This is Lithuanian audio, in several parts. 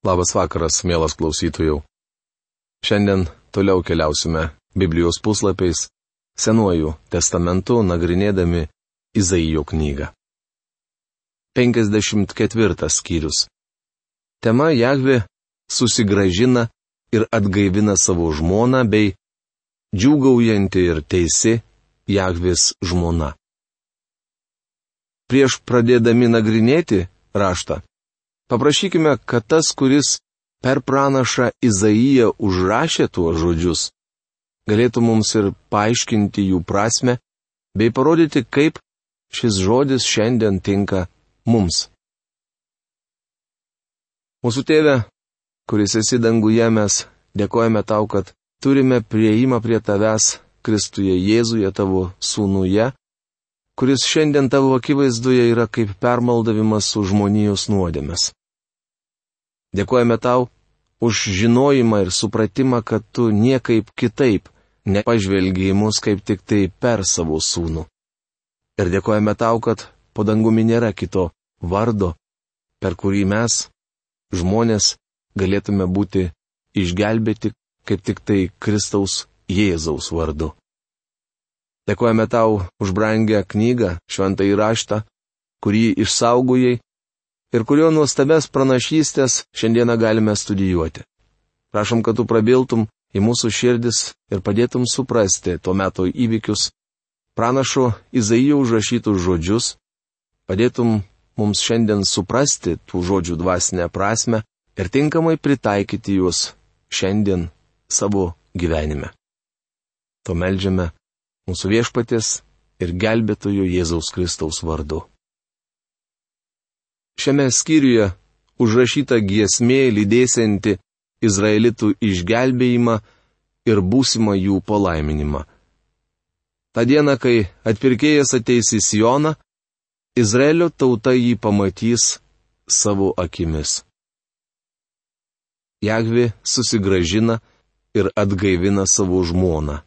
Labas vakaras, mielas klausytojų. Šiandien toliau keliausime Biblijos puslapiais, Senuoju testamentu nagrinėdami Izaijo knygą. 54 skyrius. Tema Jahvi susigražina ir atgaivina savo žmoną bei džiūgaujanti ir teisi Jahvis žmona. Prieš pradėdami nagrinėti raštą, Paprašykime, kad tas, kuris per pranašą Izaiją užrašė tuos žodžius, galėtų mums ir paaiškinti jų prasme, bei parodyti, kaip šis žodis šiandien tinka mums. Mūsų tėve, kuris esi danguje, mes dėkojame tau, kad turime prieimą prie tavęs Kristuje Jėzuje tavo sūnuje, kuris šiandien tavo akivaizdoje yra kaip permaldavimas už žmonijos nuodėmes. Dėkojame tau už žinojimą ir supratimą, kad tu niekaip kitaip nepažvelgiai mus kaip tik tai per savo sūnų. Ir dėkojame tau, kad po dangumi nėra kito vardo, per kurį mes, žmonės, galėtume būti išgelbėti kaip tik tai Kristaus Jėzaus vardu. Dėkojame tau už brangę knygą, šventą įraštą, kurį išsaugojai ir kurio nuostabes pranašystės šiandieną galime studijuoti. Prašom, kad tu prabiltum į mūsų širdis ir padėtum suprasti tuo metu įvykius, pranašo Izaijo užrašytus žodžius, padėtum mums šiandien suprasti tų žodžių dvasinę prasme ir tinkamai pritaikyti juos šiandien savo gyvenime. To melžiame mūsų viešpatės ir gelbėtojo Jėzaus Kristaus vardu. Šiame skyriuje užrašyta giesmė lydėsianti Izraelitų išgelbėjimą ir būsimą jų palaiminimą. Ta diena, kai atpirkėjas ateis į Sioną, Izraelio tauta jį pamatys savo akimis. Jagvi susigražina ir atgaivina savo žmoną.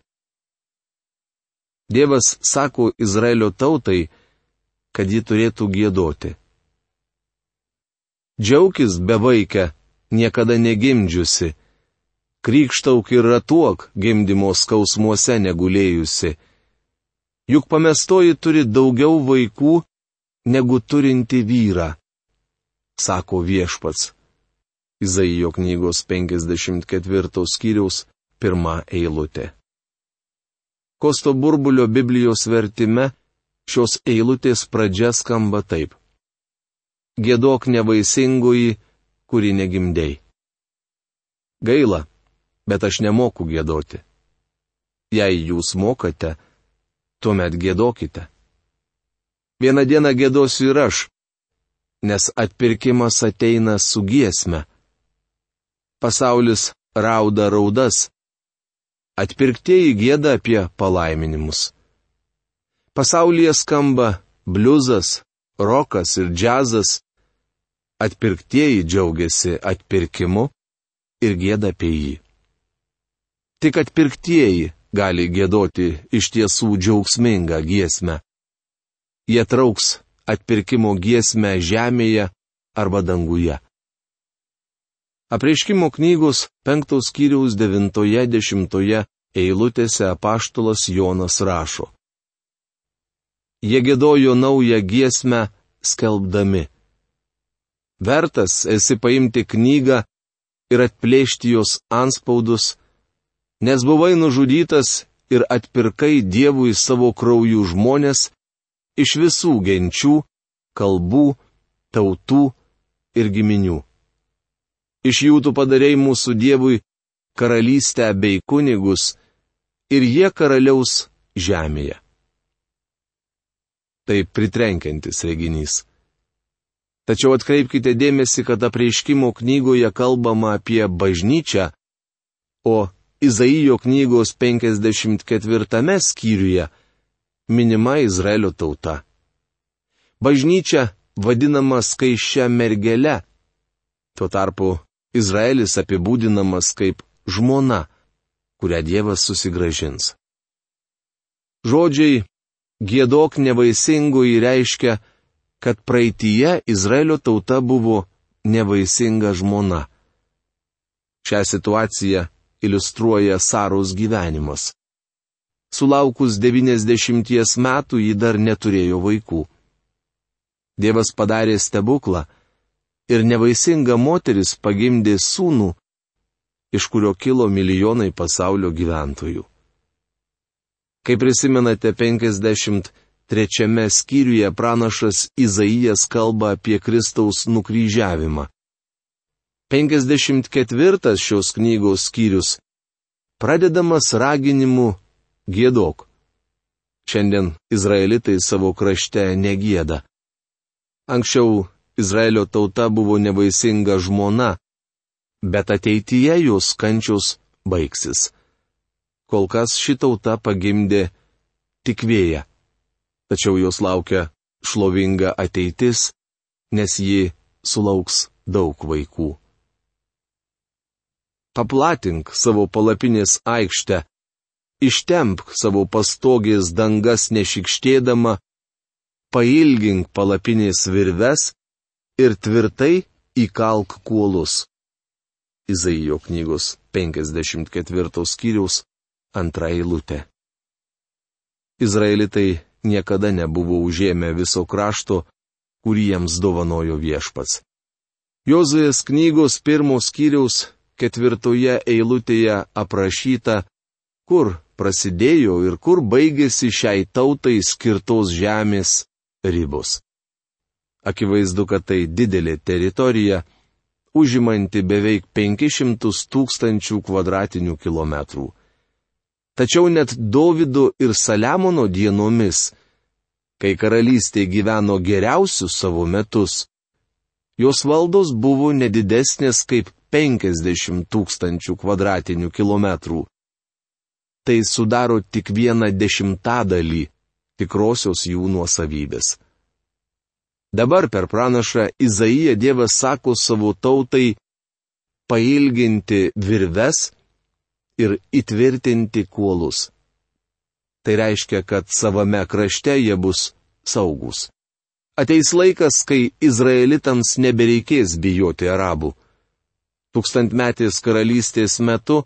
Dievas sako Izraelio tautai, kad ji turėtų gėdoti. Džiaukis bevaikę, niekada negimdžiusi. Krikštauk ir ratuok gimdymo skausmuose negulėjusi. Juk pamestoji turi daugiau vaikų, negu turinti vyrą, sako viešpats. Izaijo knygos 54 skyriaus pirmą eilutę. Kosto burbulio Biblijos vertime šios eilutės pradžia skamba taip gėdok nevaisingoji, kuri negimdėjai. Gaila, bet aš nemoku gėdoti. Jei jūs mokate, tuomet gėdokite. Vieną dieną gėdosiu ir aš, nes atpirkimas ateina su giesme. Pasaulis rauda raudas. Atpirktieji gėda apie palaiminimus. Pasaulyje skamba bliuzas, rokas ir džiazas, atpirktieji džiaugiasi atpirkimu ir gėda apie jį. Tik atpirktieji gali gėdoti iš tiesų džiaugsmingą giesmę. Jie trauks atpirkimo giesmę žemėje arba danguje. Apreiškimo knygos penktos kiriaus devintoje dešimtoje eilutėse apaštulas Jonas rašo. Jie gėdojo naują giesmę, skelbdami. Vertas esi paimti knygą ir atplėšti jos anspaudus, nes buvai nužudytas ir atpirkai Dievui savo kraujų žmonės iš visų genčių, kalbų, tautų ir giminių. Iš jų tu padarėjai mūsų Dievui karalystę bei kunigus, ir jie karaliaus žemėje. Tai pritrenkiantis reginys. Tačiau atkreipkite dėmesį, kad apreiškimo knygoje kalbama apie bažnyčią, o Izaijo knygos 54 skyriuje minima Izraelio tauta. Bažnyčia vadinama skaiščia mergele. Tuo tarpu Izraelis apibūdinamas kaip žmona, kurią Dievas susigražins. Žodžiai Gėdok nevaisingoji reiškia, kad praeitie Izraelio tauta buvo nevaisinga žmona. Šią situaciją iliustruoja Saros gyvenimas. Sulaukus 90 metų ji dar neturėjo vaikų. Dievas padarė stebuklą ir nevaisinga moteris pagimdė sūnų, iš kurio kilo milijonai pasaulio gyventojų. Kaip prisimenate, 53 skyriuje pranašas Izaijas kalba apie Kristaus nukryžiavimą. 54 šios knygos skyrius pradedamas raginimu gėdok. Šiandien izraelitai savo krašte negėda. Anksčiau Izraelio tauta buvo nevaisinga žmona, bet ateityje jos kančios baigsis. Kol kas ši tauta pagimdė tik vėją. Tačiau jos laukia šlovinga ateitis, nes ji sulauks daug vaikų. Paplatink savo palapinės aikštę, ištempk savo pastogės dangas nešikštėdama, pailgink palapinės virves ir tvirtai įkalk kuolus. Izaijo knygos 54 skyriaus antra eilutė. Izraelitai niekada nebuvo užėmę viso krašto, kurį jiems dovanojo viešpats. Jozuės knygos pirmos skyriaus ketvirtoje eilutėje aprašyta, kur prasidėjo ir kur baigėsi šiai tautai skirtos žemės ribos. Akivaizdu, kad tai didelė teritorija, užimanti beveik 500 tūkstančių kvadratinių kilometrų. Tačiau net Davido ir Saliamono dienomis, kai karalystė gyveno geriausius savo metus, jos valdos buvo nedidesnės kaip 50 tūkstančių kvadratinių kilometrų tai sudaro tik vieną dešimtadalį tikrosios jų nuosavybės. Dabar per pranašą Izaiją Dievas sako savo tautai pailginti virves ir įtvirtinti kuolus. Tai reiškia, kad savame krašte jie bus saugus. Ateis laikas, kai izraelitams nebereikės bijoti arabų. Tūkstantmetės karalystės metu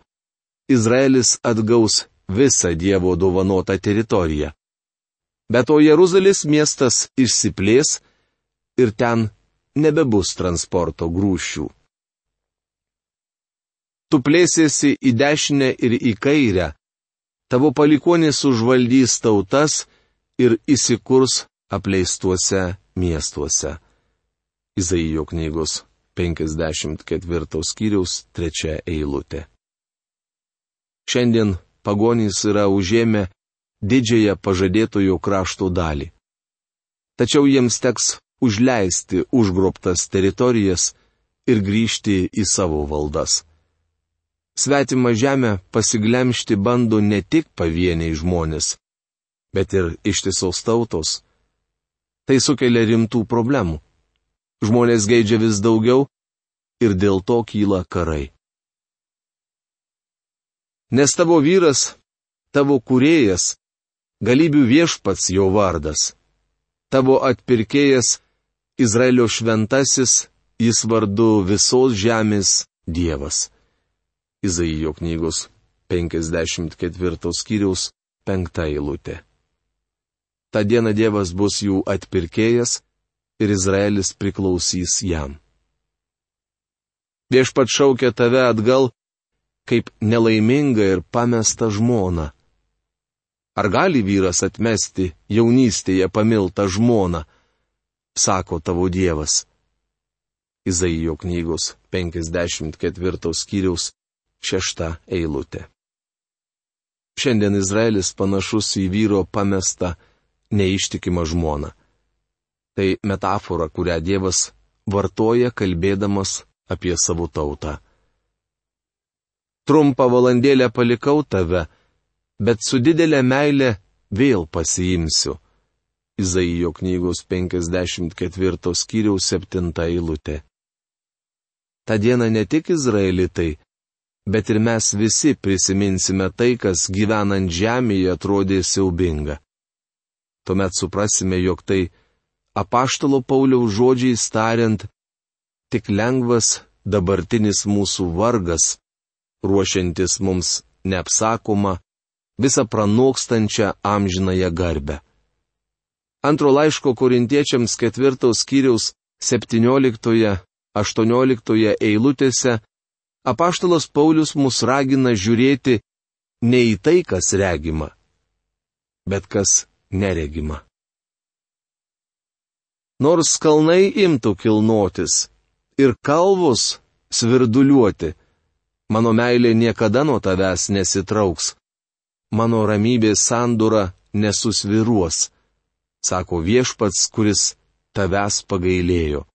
Izraelis atgaus visą Dievo dovanotą teritoriją. Be to Jeruzalės miestas išsiplės ir ten nebebus transporto grūšių. Tu plėsiesi į dešinę ir į kairę, tavo palikonis užvaldys tautas ir įsikurs apleistuose miestuose. Izaijo knygos 54 skyriaus 3 eilutė. Šiandien pagonys yra užėmę didžiąją pažadėtojų krašto dalį. Tačiau jiems teks užleisti užgrobtas teritorijas ir grįžti į savo valdas. Svetima žemė pasiglemšti bando ne tik pavieniai žmonės, bet ir ištisos tautos. Tai sukelia rimtų problemų. Žmonės geidžia vis daugiau ir dėl to kyla karai. Nes tavo vyras, tavo kurėjas, galybių viešpats jo vardas. Tavo atpirkėjas, Izraelio šventasis, jis vardu visos žemės Dievas. Izaijo knygos 54 skyriaus 5 eilutė. Ta diena Dievas bus jų atpirkėjas ir Izraelis priklausys jam. Viešpat šaukia tave atgal kaip nelaimingą ir pamestą žmoną. Ar gali vyras atmesti jaunystėje pamiltą žmoną, sako tavo Dievas. Izaijo knygos 54 skyriaus 6 eilutė. Šiandien Izraelis panašus į vyro pamestą, neištikimą žmoną. Tai metafora, kurią Dievas vartoja kalbėdamas apie savo tautą trumpą valandėlę palikau tave, bet su didelė meilė vėl pasiimsiu. Izaijo knygos 54 skyriaus 7 eilutė. Ta diena ne tik izraelitai, bet ir mes visi prisiminsime tai, kas gyvenant žemėje atrodė siaubinga. Tuomet suprasime, jog tai apaštalo Pauliaus žodžiais tariant, tik lengvas dabartinis mūsų vargas ruošiantis mums neapsakomą, visą pranokstančią amžinąją garbę. Antro laiško korintiečiams ketvirtos skyriaus 17-18 eilutėse apaštalas Paulius mus ragina žiūrėti ne į tai, kas regima, bet kas neregima. Nors kalnai imtų kilnotis ir kalvos svirduliuoti, mano meilė niekada nuo tavęs nesitrauks, mano ramybės sandūra nesusviruos sako viešpats, kuris tavęs pagailėjo.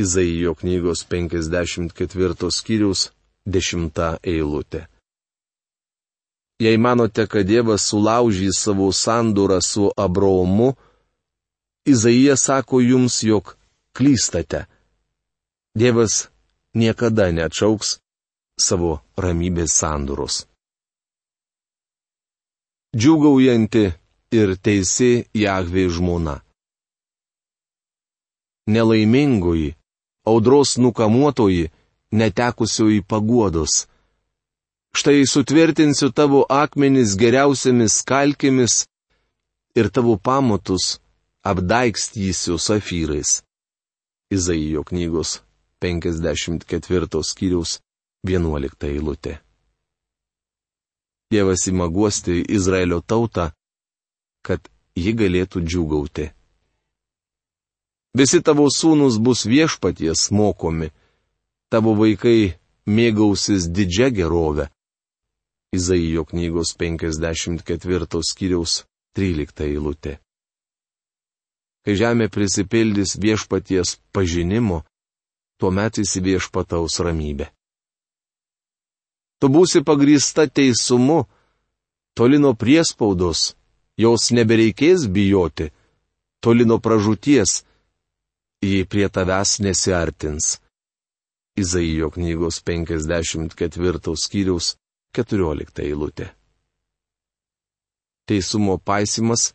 Izaijo knygos 54 skyrius 10 eilutė. Jei manote, kad Dievas sulaužys savo sandūrą su Abraomu, Izaija sako jums, jog klystate. Dievas niekada neatšauks savo ramybės sandūros. Džiugaujanti ir teisi Jahvė žmona. Nelaimingoji, audros nukamuotoji, netekusioji paguodos. Štai sutvirtinsiu tavo akmenis geriausiamis kalkėmis ir tavo pamatus apdaikstysiu safyrais. Izaijo knygos 54 skyriaus 11 eilutė. Dievas įma guosti Izraelio tautą, kad ji galėtų džiūgauti. Visi tavo sūnus bus viešpaties mokomi, tavo vaikai mėgausis didžia gerove. Izaijo knygos 54 skyriaus 13 eilutė. Kai žemė prisipildys viešpaties pažinimo, tuomet įsiviešpataus ramybė. Tu būsi pagrįsta teisumu, toli nuo priespaudos, jos nebereikės bijoti, toli nuo pražūties, ji prie tavęs nesiartins. Izaijo knygos 54 skyriaus 14 eilutė. Teisumo paisimas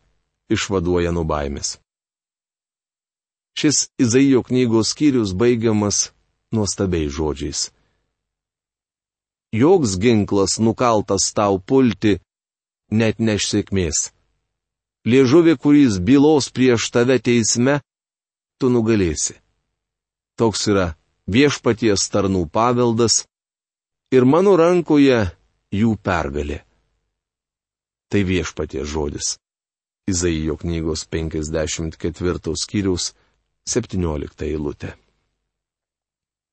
išvaduoja nuo baimės. Šis Izaijo knygos skyrius baigiamas nuostabiais žodžiais. Joks ginklas nukaltas tau pulti net neš sėkmės liežuvį, kuris bylos prieš tave teisme, tu nugalėsi. Toks yra viešpaties tarnų paveldas ir mano rankoje jų pergalė. Tai viešpaties žodis. Izaijo knygos 54 skyriaus 17 eilutė.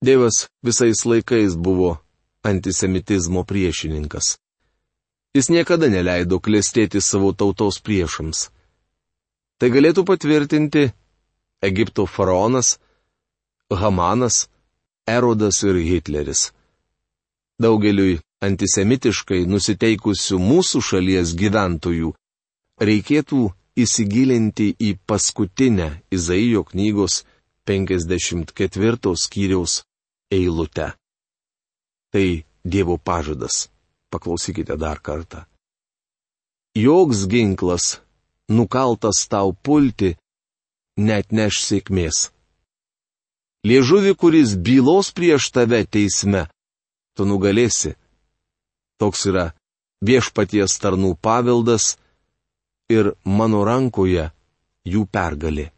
Dievas visais laikais buvo antisemitizmo priešininkas. Jis niekada neleido klestėti savo tautos priešams. Tai galėtų patvirtinti Egipto faraonas, Hamanas, Erodas ir Hitleris. Daugeliui antisemitiškai nusiteikusių mūsų šalies gyventojų reikėtų įsigilinti į paskutinę Izaijo knygos 54 skyriaus eilutę. Tai Dievo pažadas. Paklausykite dar kartą. Joks ginklas, nukaltas tau pulti, net neš sėkmės. Liežuvi, kuris bylos prieš tave teisme, tu nugalėsi. Toks yra viešpaties tarnų paveldas ir mano rankoje jų pergalė.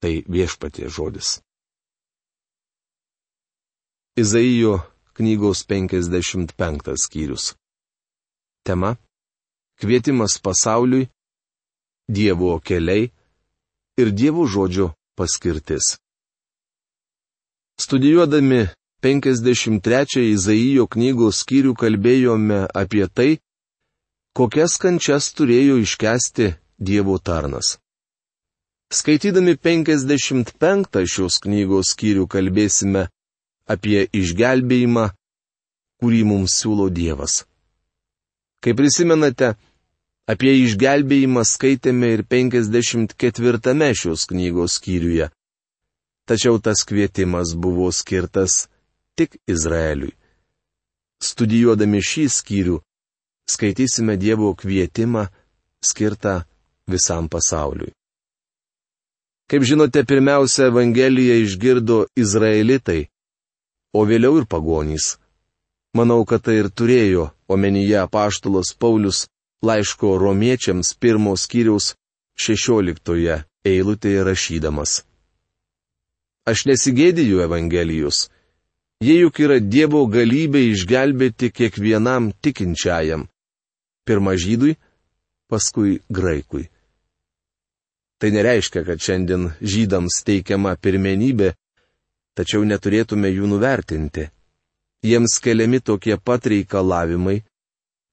Tai viešpatie žodis. Izaijo knygos 55 skyrius. Tema - Kvietimas pasauliui, Dievo keliai ir Dievo žodžio paskirtis. Studijuodami 53 Izaijo knygos skyrių kalbėjome apie tai, kokias kančias turėjo iškesti Dievo tarnas. Skaitydami 55 šios knygos skyrių kalbėsime apie išgelbėjimą, kurį mums siūlo Dievas. Kaip prisimenate, apie išgelbėjimą skaitėme ir 54 šios knygos skyriuje. Tačiau tas kvietimas buvo skirtas tik Izraeliui. Studijuodami šį skyrių, skaitysime Dievo kvietimą skirtą visam pasauliui. Kaip žinote, pirmiausia Evangeliją išgirdo izraelitai, o vėliau ir pagonys. Manau, kad tai ir turėjo omenyje paštulas Paulius laiško romiečiams pirmos skyriaus 16 eilutėje rašydamas. Aš nesigėdiju Evangelijos. Jie juk yra Dievo galybė išgelbėti kiekvienam tikinčiajam. Pirma žydui, paskui graikui. Tai nereiškia, kad šiandien žydams teikiama pirmenybė, tačiau neturėtume jų nuvertinti. Jiems keliami tokie pat reikalavimai,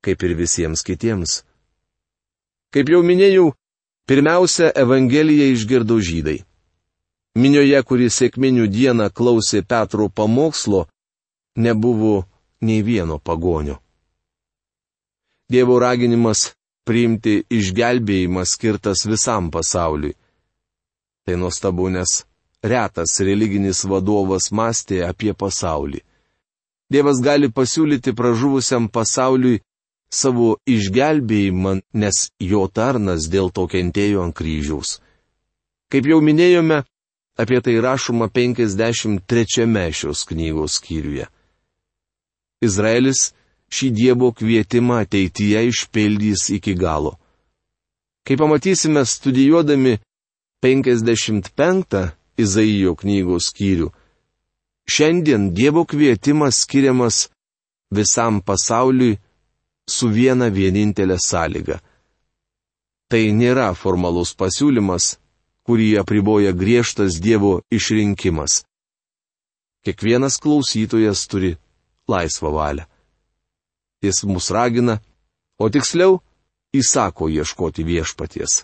kaip ir visiems kitiems. Kaip jau minėjau, pirmiausia, Evangeliją išgirdo žydai. Minioje, kuri sėkminių dieną klausė Petro pamokslo, nebuvo nei vieno pagonio. Dievo raginimas priimti išgelbėjimą skirtas visam pasauliui. Tai nuostabu, nes retas religinis vadovas mąstė apie pasaulį. Dievas gali pasiūlyti pražuvusiam pasauliui savo išgelbėjimą, nes jo tarnas dėl to kentėjo ant kryžiaus. Kaip jau minėjome, apie tai rašoma 53 šios knygos skyriuje. Izraelis šį Dievo kvietimą ateityje išpildys iki galo. Kaip pamatysime studijuodami 55 Izaijo knygos skyrių. Šiandien Dievo kvietimas skiriamas visam pasauliui su viena vienintelė sąlyga. Tai nėra formalus pasiūlymas, kurį apriboja griežtas Dievo išrinkimas. Kiekvienas klausytojas turi laisvą valią. Jis mus ragina, o tiksliau įsako ieškoti viešpaties.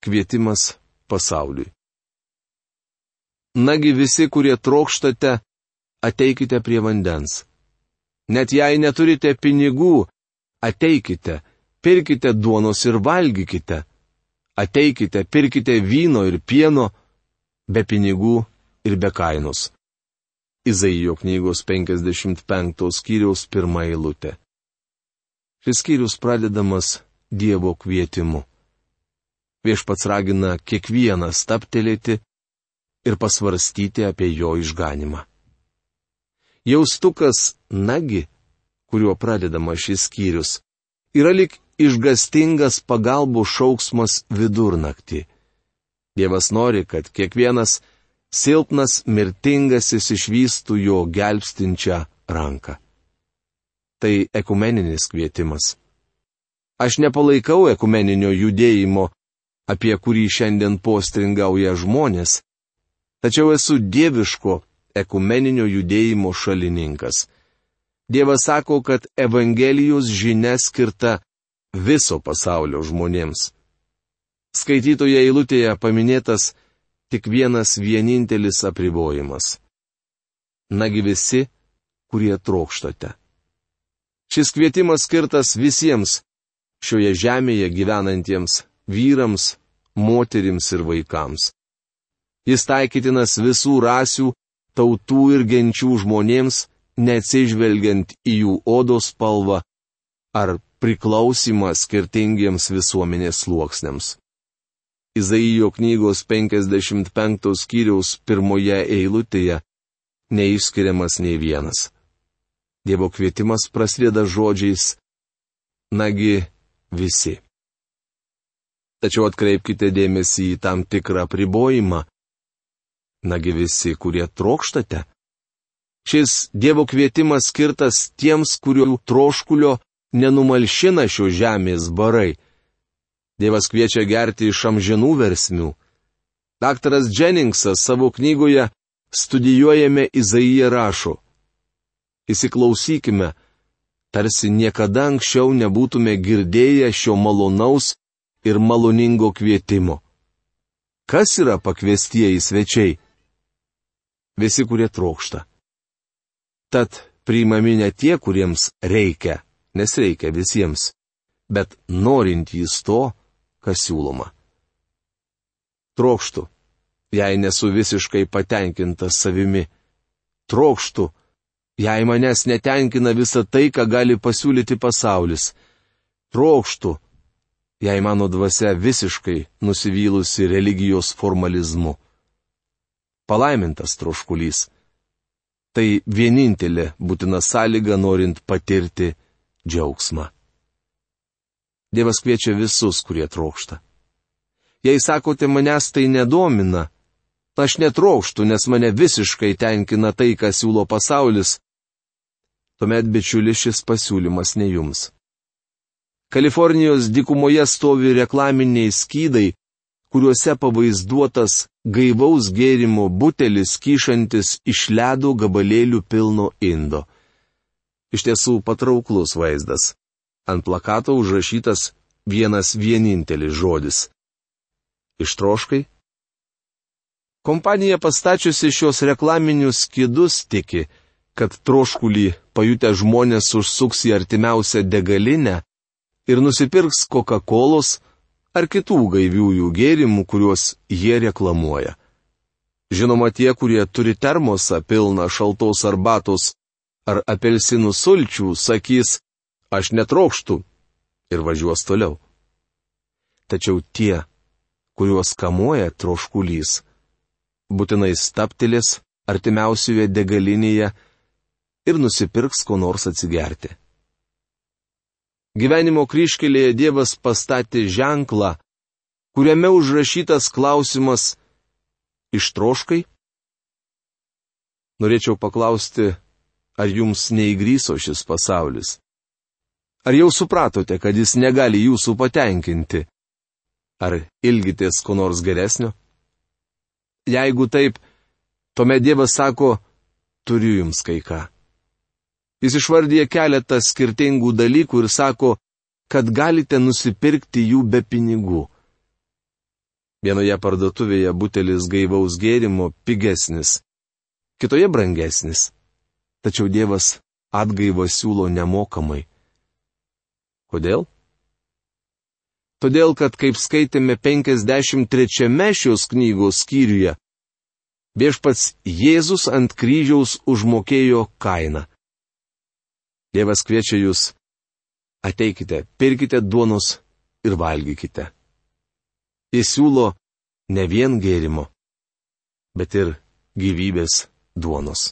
Kvietimas pasauliui. Nagi visi, kurie trokštate, ateikite prie vandens. Net jei neturite pinigų, ateikite, pirkite duonos ir valgykite. Ateikite, pirkite vyno ir pieno, be pinigų ir be kainos. Izaijo knygos 55 skyriaus pirmą eilutę. Šis skyrius pradedamas Dievo kvietimu. Viešpats ragina kiekvieną staptelėti ir pasvarstyti apie jo išganimą. Jaustukas nagi, kuriuo pradedama šis skyrius, yra lik išgastingas pagalbų šauksmas vidurnaktį. Dievas nori, kad kiekvienas silpnas mirtingasis išvystų jo gelbstinčią ranką. Tai ekumeninis kvietimas. Aš nepalaikau ekumeninio judėjimo, apie kurį šiandien postringauja žmonės, tačiau esu dieviško ekumeninio judėjimo šalininkas. Dievas sako, kad Evangelijos žinia skirta viso pasaulio žmonėms. Skaitytoje eilutėje paminėtas tik vienas vienintelis apribojimas. Nagi visi, kurie trokštate. Šis kvietimas skirtas visiems šioje žemėje gyvenantiems vyrams, moterims ir vaikams. Jis taikytinas visų rasių, tautų ir genčių žmonėms, neatsižvelgiant į jų odos spalvą ar priklausimą skirtingiems visuomenės sluoksniams. Izaijo knygos 55 skyriaus pirmoje eilutėje neišskiriamas nei vienas. Dievo kvietimas prasideda žodžiais Nagi visi. Tačiau atkreipkite dėmesį į tam tikrą pribojimą. Nagi visi, kurie trokštate. Šis Dievo kvietimas skirtas tiems, kurių troškulio nenumalšina šio žemės barai. Dievas kviečia gerti iš amžinų versmių. Daktaras Jenningsas savo knygoje Studijuojame Izaiją rašo. Įsiklausykime, tarsi niekada anksčiau nebūtume girdėję šio malonaus ir maloningo kvietimo. Kas yra pakviestieji svečiai? Visi, kurie trokšta. Tad priimami ne tie, kuriems reikia, nes reikia visiems, bet norintys to, kas siūloma. Trokštų, jei nesu visiškai patenkintas savimi. Trokštų, jei manęs netenkina visa tai, ką gali pasiūlyti pasaulis. Trokštų, jei mano dvasia visiškai nusivylusi religijos formalizmu. Palaimintas troškulys. Tai vienintelė būtina sąlyga norint patirti džiaugsmą. Dievas kviečia visus, kurie trokšta. Jei sakote, manęs tai nedomina, aš netrokštų, nes mane visiškai tenkina tai, ką siūlo pasaulis, tuomet bičiulis šis pasiūlymas ne jums. Kalifornijos dikumoje stovi reklaminiai skydai, kuriuose pavaizduotas gaivaus gėrimo butelis kyšantis iš ledo gabalėlių pilno indo. Iš tiesų patrauklus vaizdas. Ant plakato užrašytas vienas vienintelis žodis. Ištroškai? Kompanija pastačiusi šios reklaminius skydus tiki, kad troškulį pajutę žmonės užsuks į artimiausią degalinę ir nusipirks Coca-Colos ar kitų gaiviųjų gėrimų, kuriuos jie reklamuoja. Žinoma, tie, kurie turi termosą pilną šaltos arbatos ar apelsinų sulčių, sakys, aš netrokštų ir važiuos toliau. Tačiau tie, kuriuos kamuoja troškulys, būtinai staptelės artimiausioje degalinėje ir nusipirks ko nors atsigerti. Gyvenimo kryškelėje Dievas pastatė ženklą, kuriame užrašytas klausimas - ištroškai? Norėčiau paklausti, ar jums neįgryso šis pasaulis? Ar jau supratote, kad jis negali jūsų patenkinti? Ar ilgitės ko nors geresnio? Jeigu taip, tuomet Dievas sako, turiu jums kai ką. Jis išvardyja keletą skirtingų dalykų ir sako, kad galite nusipirkti jų be pinigų. Vienoje parduotuvėje butelis gaivaus gėrimo pigesnis, kitoje brangesnis. Tačiau Dievas atgaivą siūlo nemokamai. Kodėl? Todėl, kad kaip skaitėme 53 šios knygos skyriuje, viešpats Jėzus ant kryžiaus užmokėjo kainą. Dievas kviečia jūs, ateikite, pirkite duonos ir valgykite. Jis siūlo ne vien gėrimo, bet ir gyvybės duonos.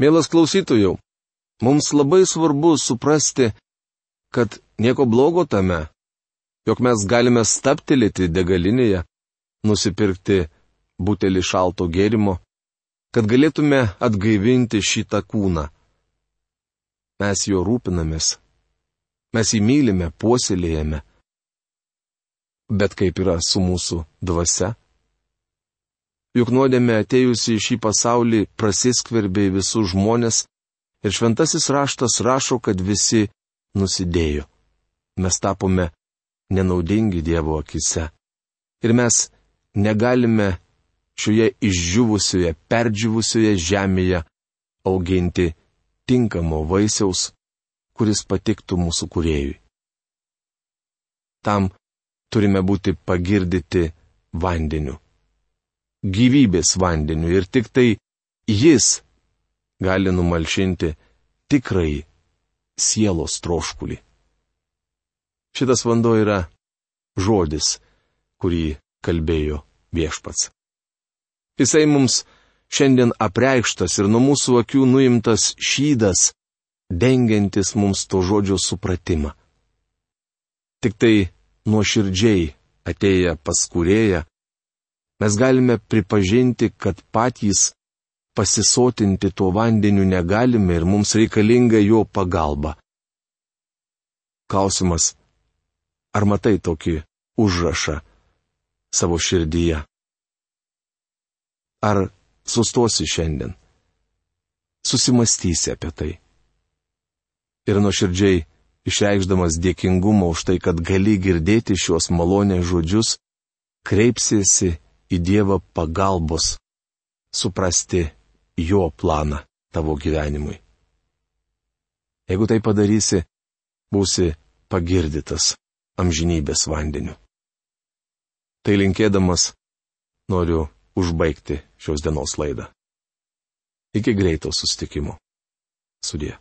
Mielas klausytojų, Mums labai svarbu suprasti, kad nieko blogo tame, jog mes galime staptelėti degalinėje, nusipirkti butelį šalto gėrimo, kad galėtume atgaivinti šitą kūną. Mes jo rūpinamės, mes jį mylime, puoselėjame. Bet kaip yra su mūsų dvasia? Juk nuodėmė atėjusi į šį pasaulį prasiskverbė visus žmonės Ir šventasis raštas rašo, kad visi nusidėjo. Mes tapome nenaudingi Dievo akise. Ir mes negalime šioje išdžiūvusioje, perdžiūvusioje žemėje auginti tinkamo vaisiaus, kuris patiktų mūsų kuriejui. Tam turime būti pagirdyti vandeniu. Gyvybės vandeniu ir tik tai jis gali numalšinti tikrai sielos troškulį. Šitas vanduo yra žodis, kurį kalbėjo viešpats. Jisai mums šiandien apreikštas ir nuo mūsų akių nuimtas šydas, dengiantis mums to žodžio supratimą. Tik tai nuoširdžiai atėję pas kurėją, mes galime pripažinti, kad patys pasisotinti tuo vandeniu negalime ir mums reikalinga jo pagalba. Klausimas. Ar matai tokį užrašą savo širdyje? Ar sustosi šiandien? Susimastysi apie tai. Ir nuoširdžiai išreikšdamas dėkingumą už tai, kad gali girdėti šios malonės žodžius, kreipsiesi į Dievą pagalbos, suprasti jo planą tavo gyvenimui. Jeigu tai padarysi, būsi pagirdytas amžinybės vandeniu. Tai linkėdamas noriu užbaigti šios dienos laidą. Iki greito sustikimo. Sudė.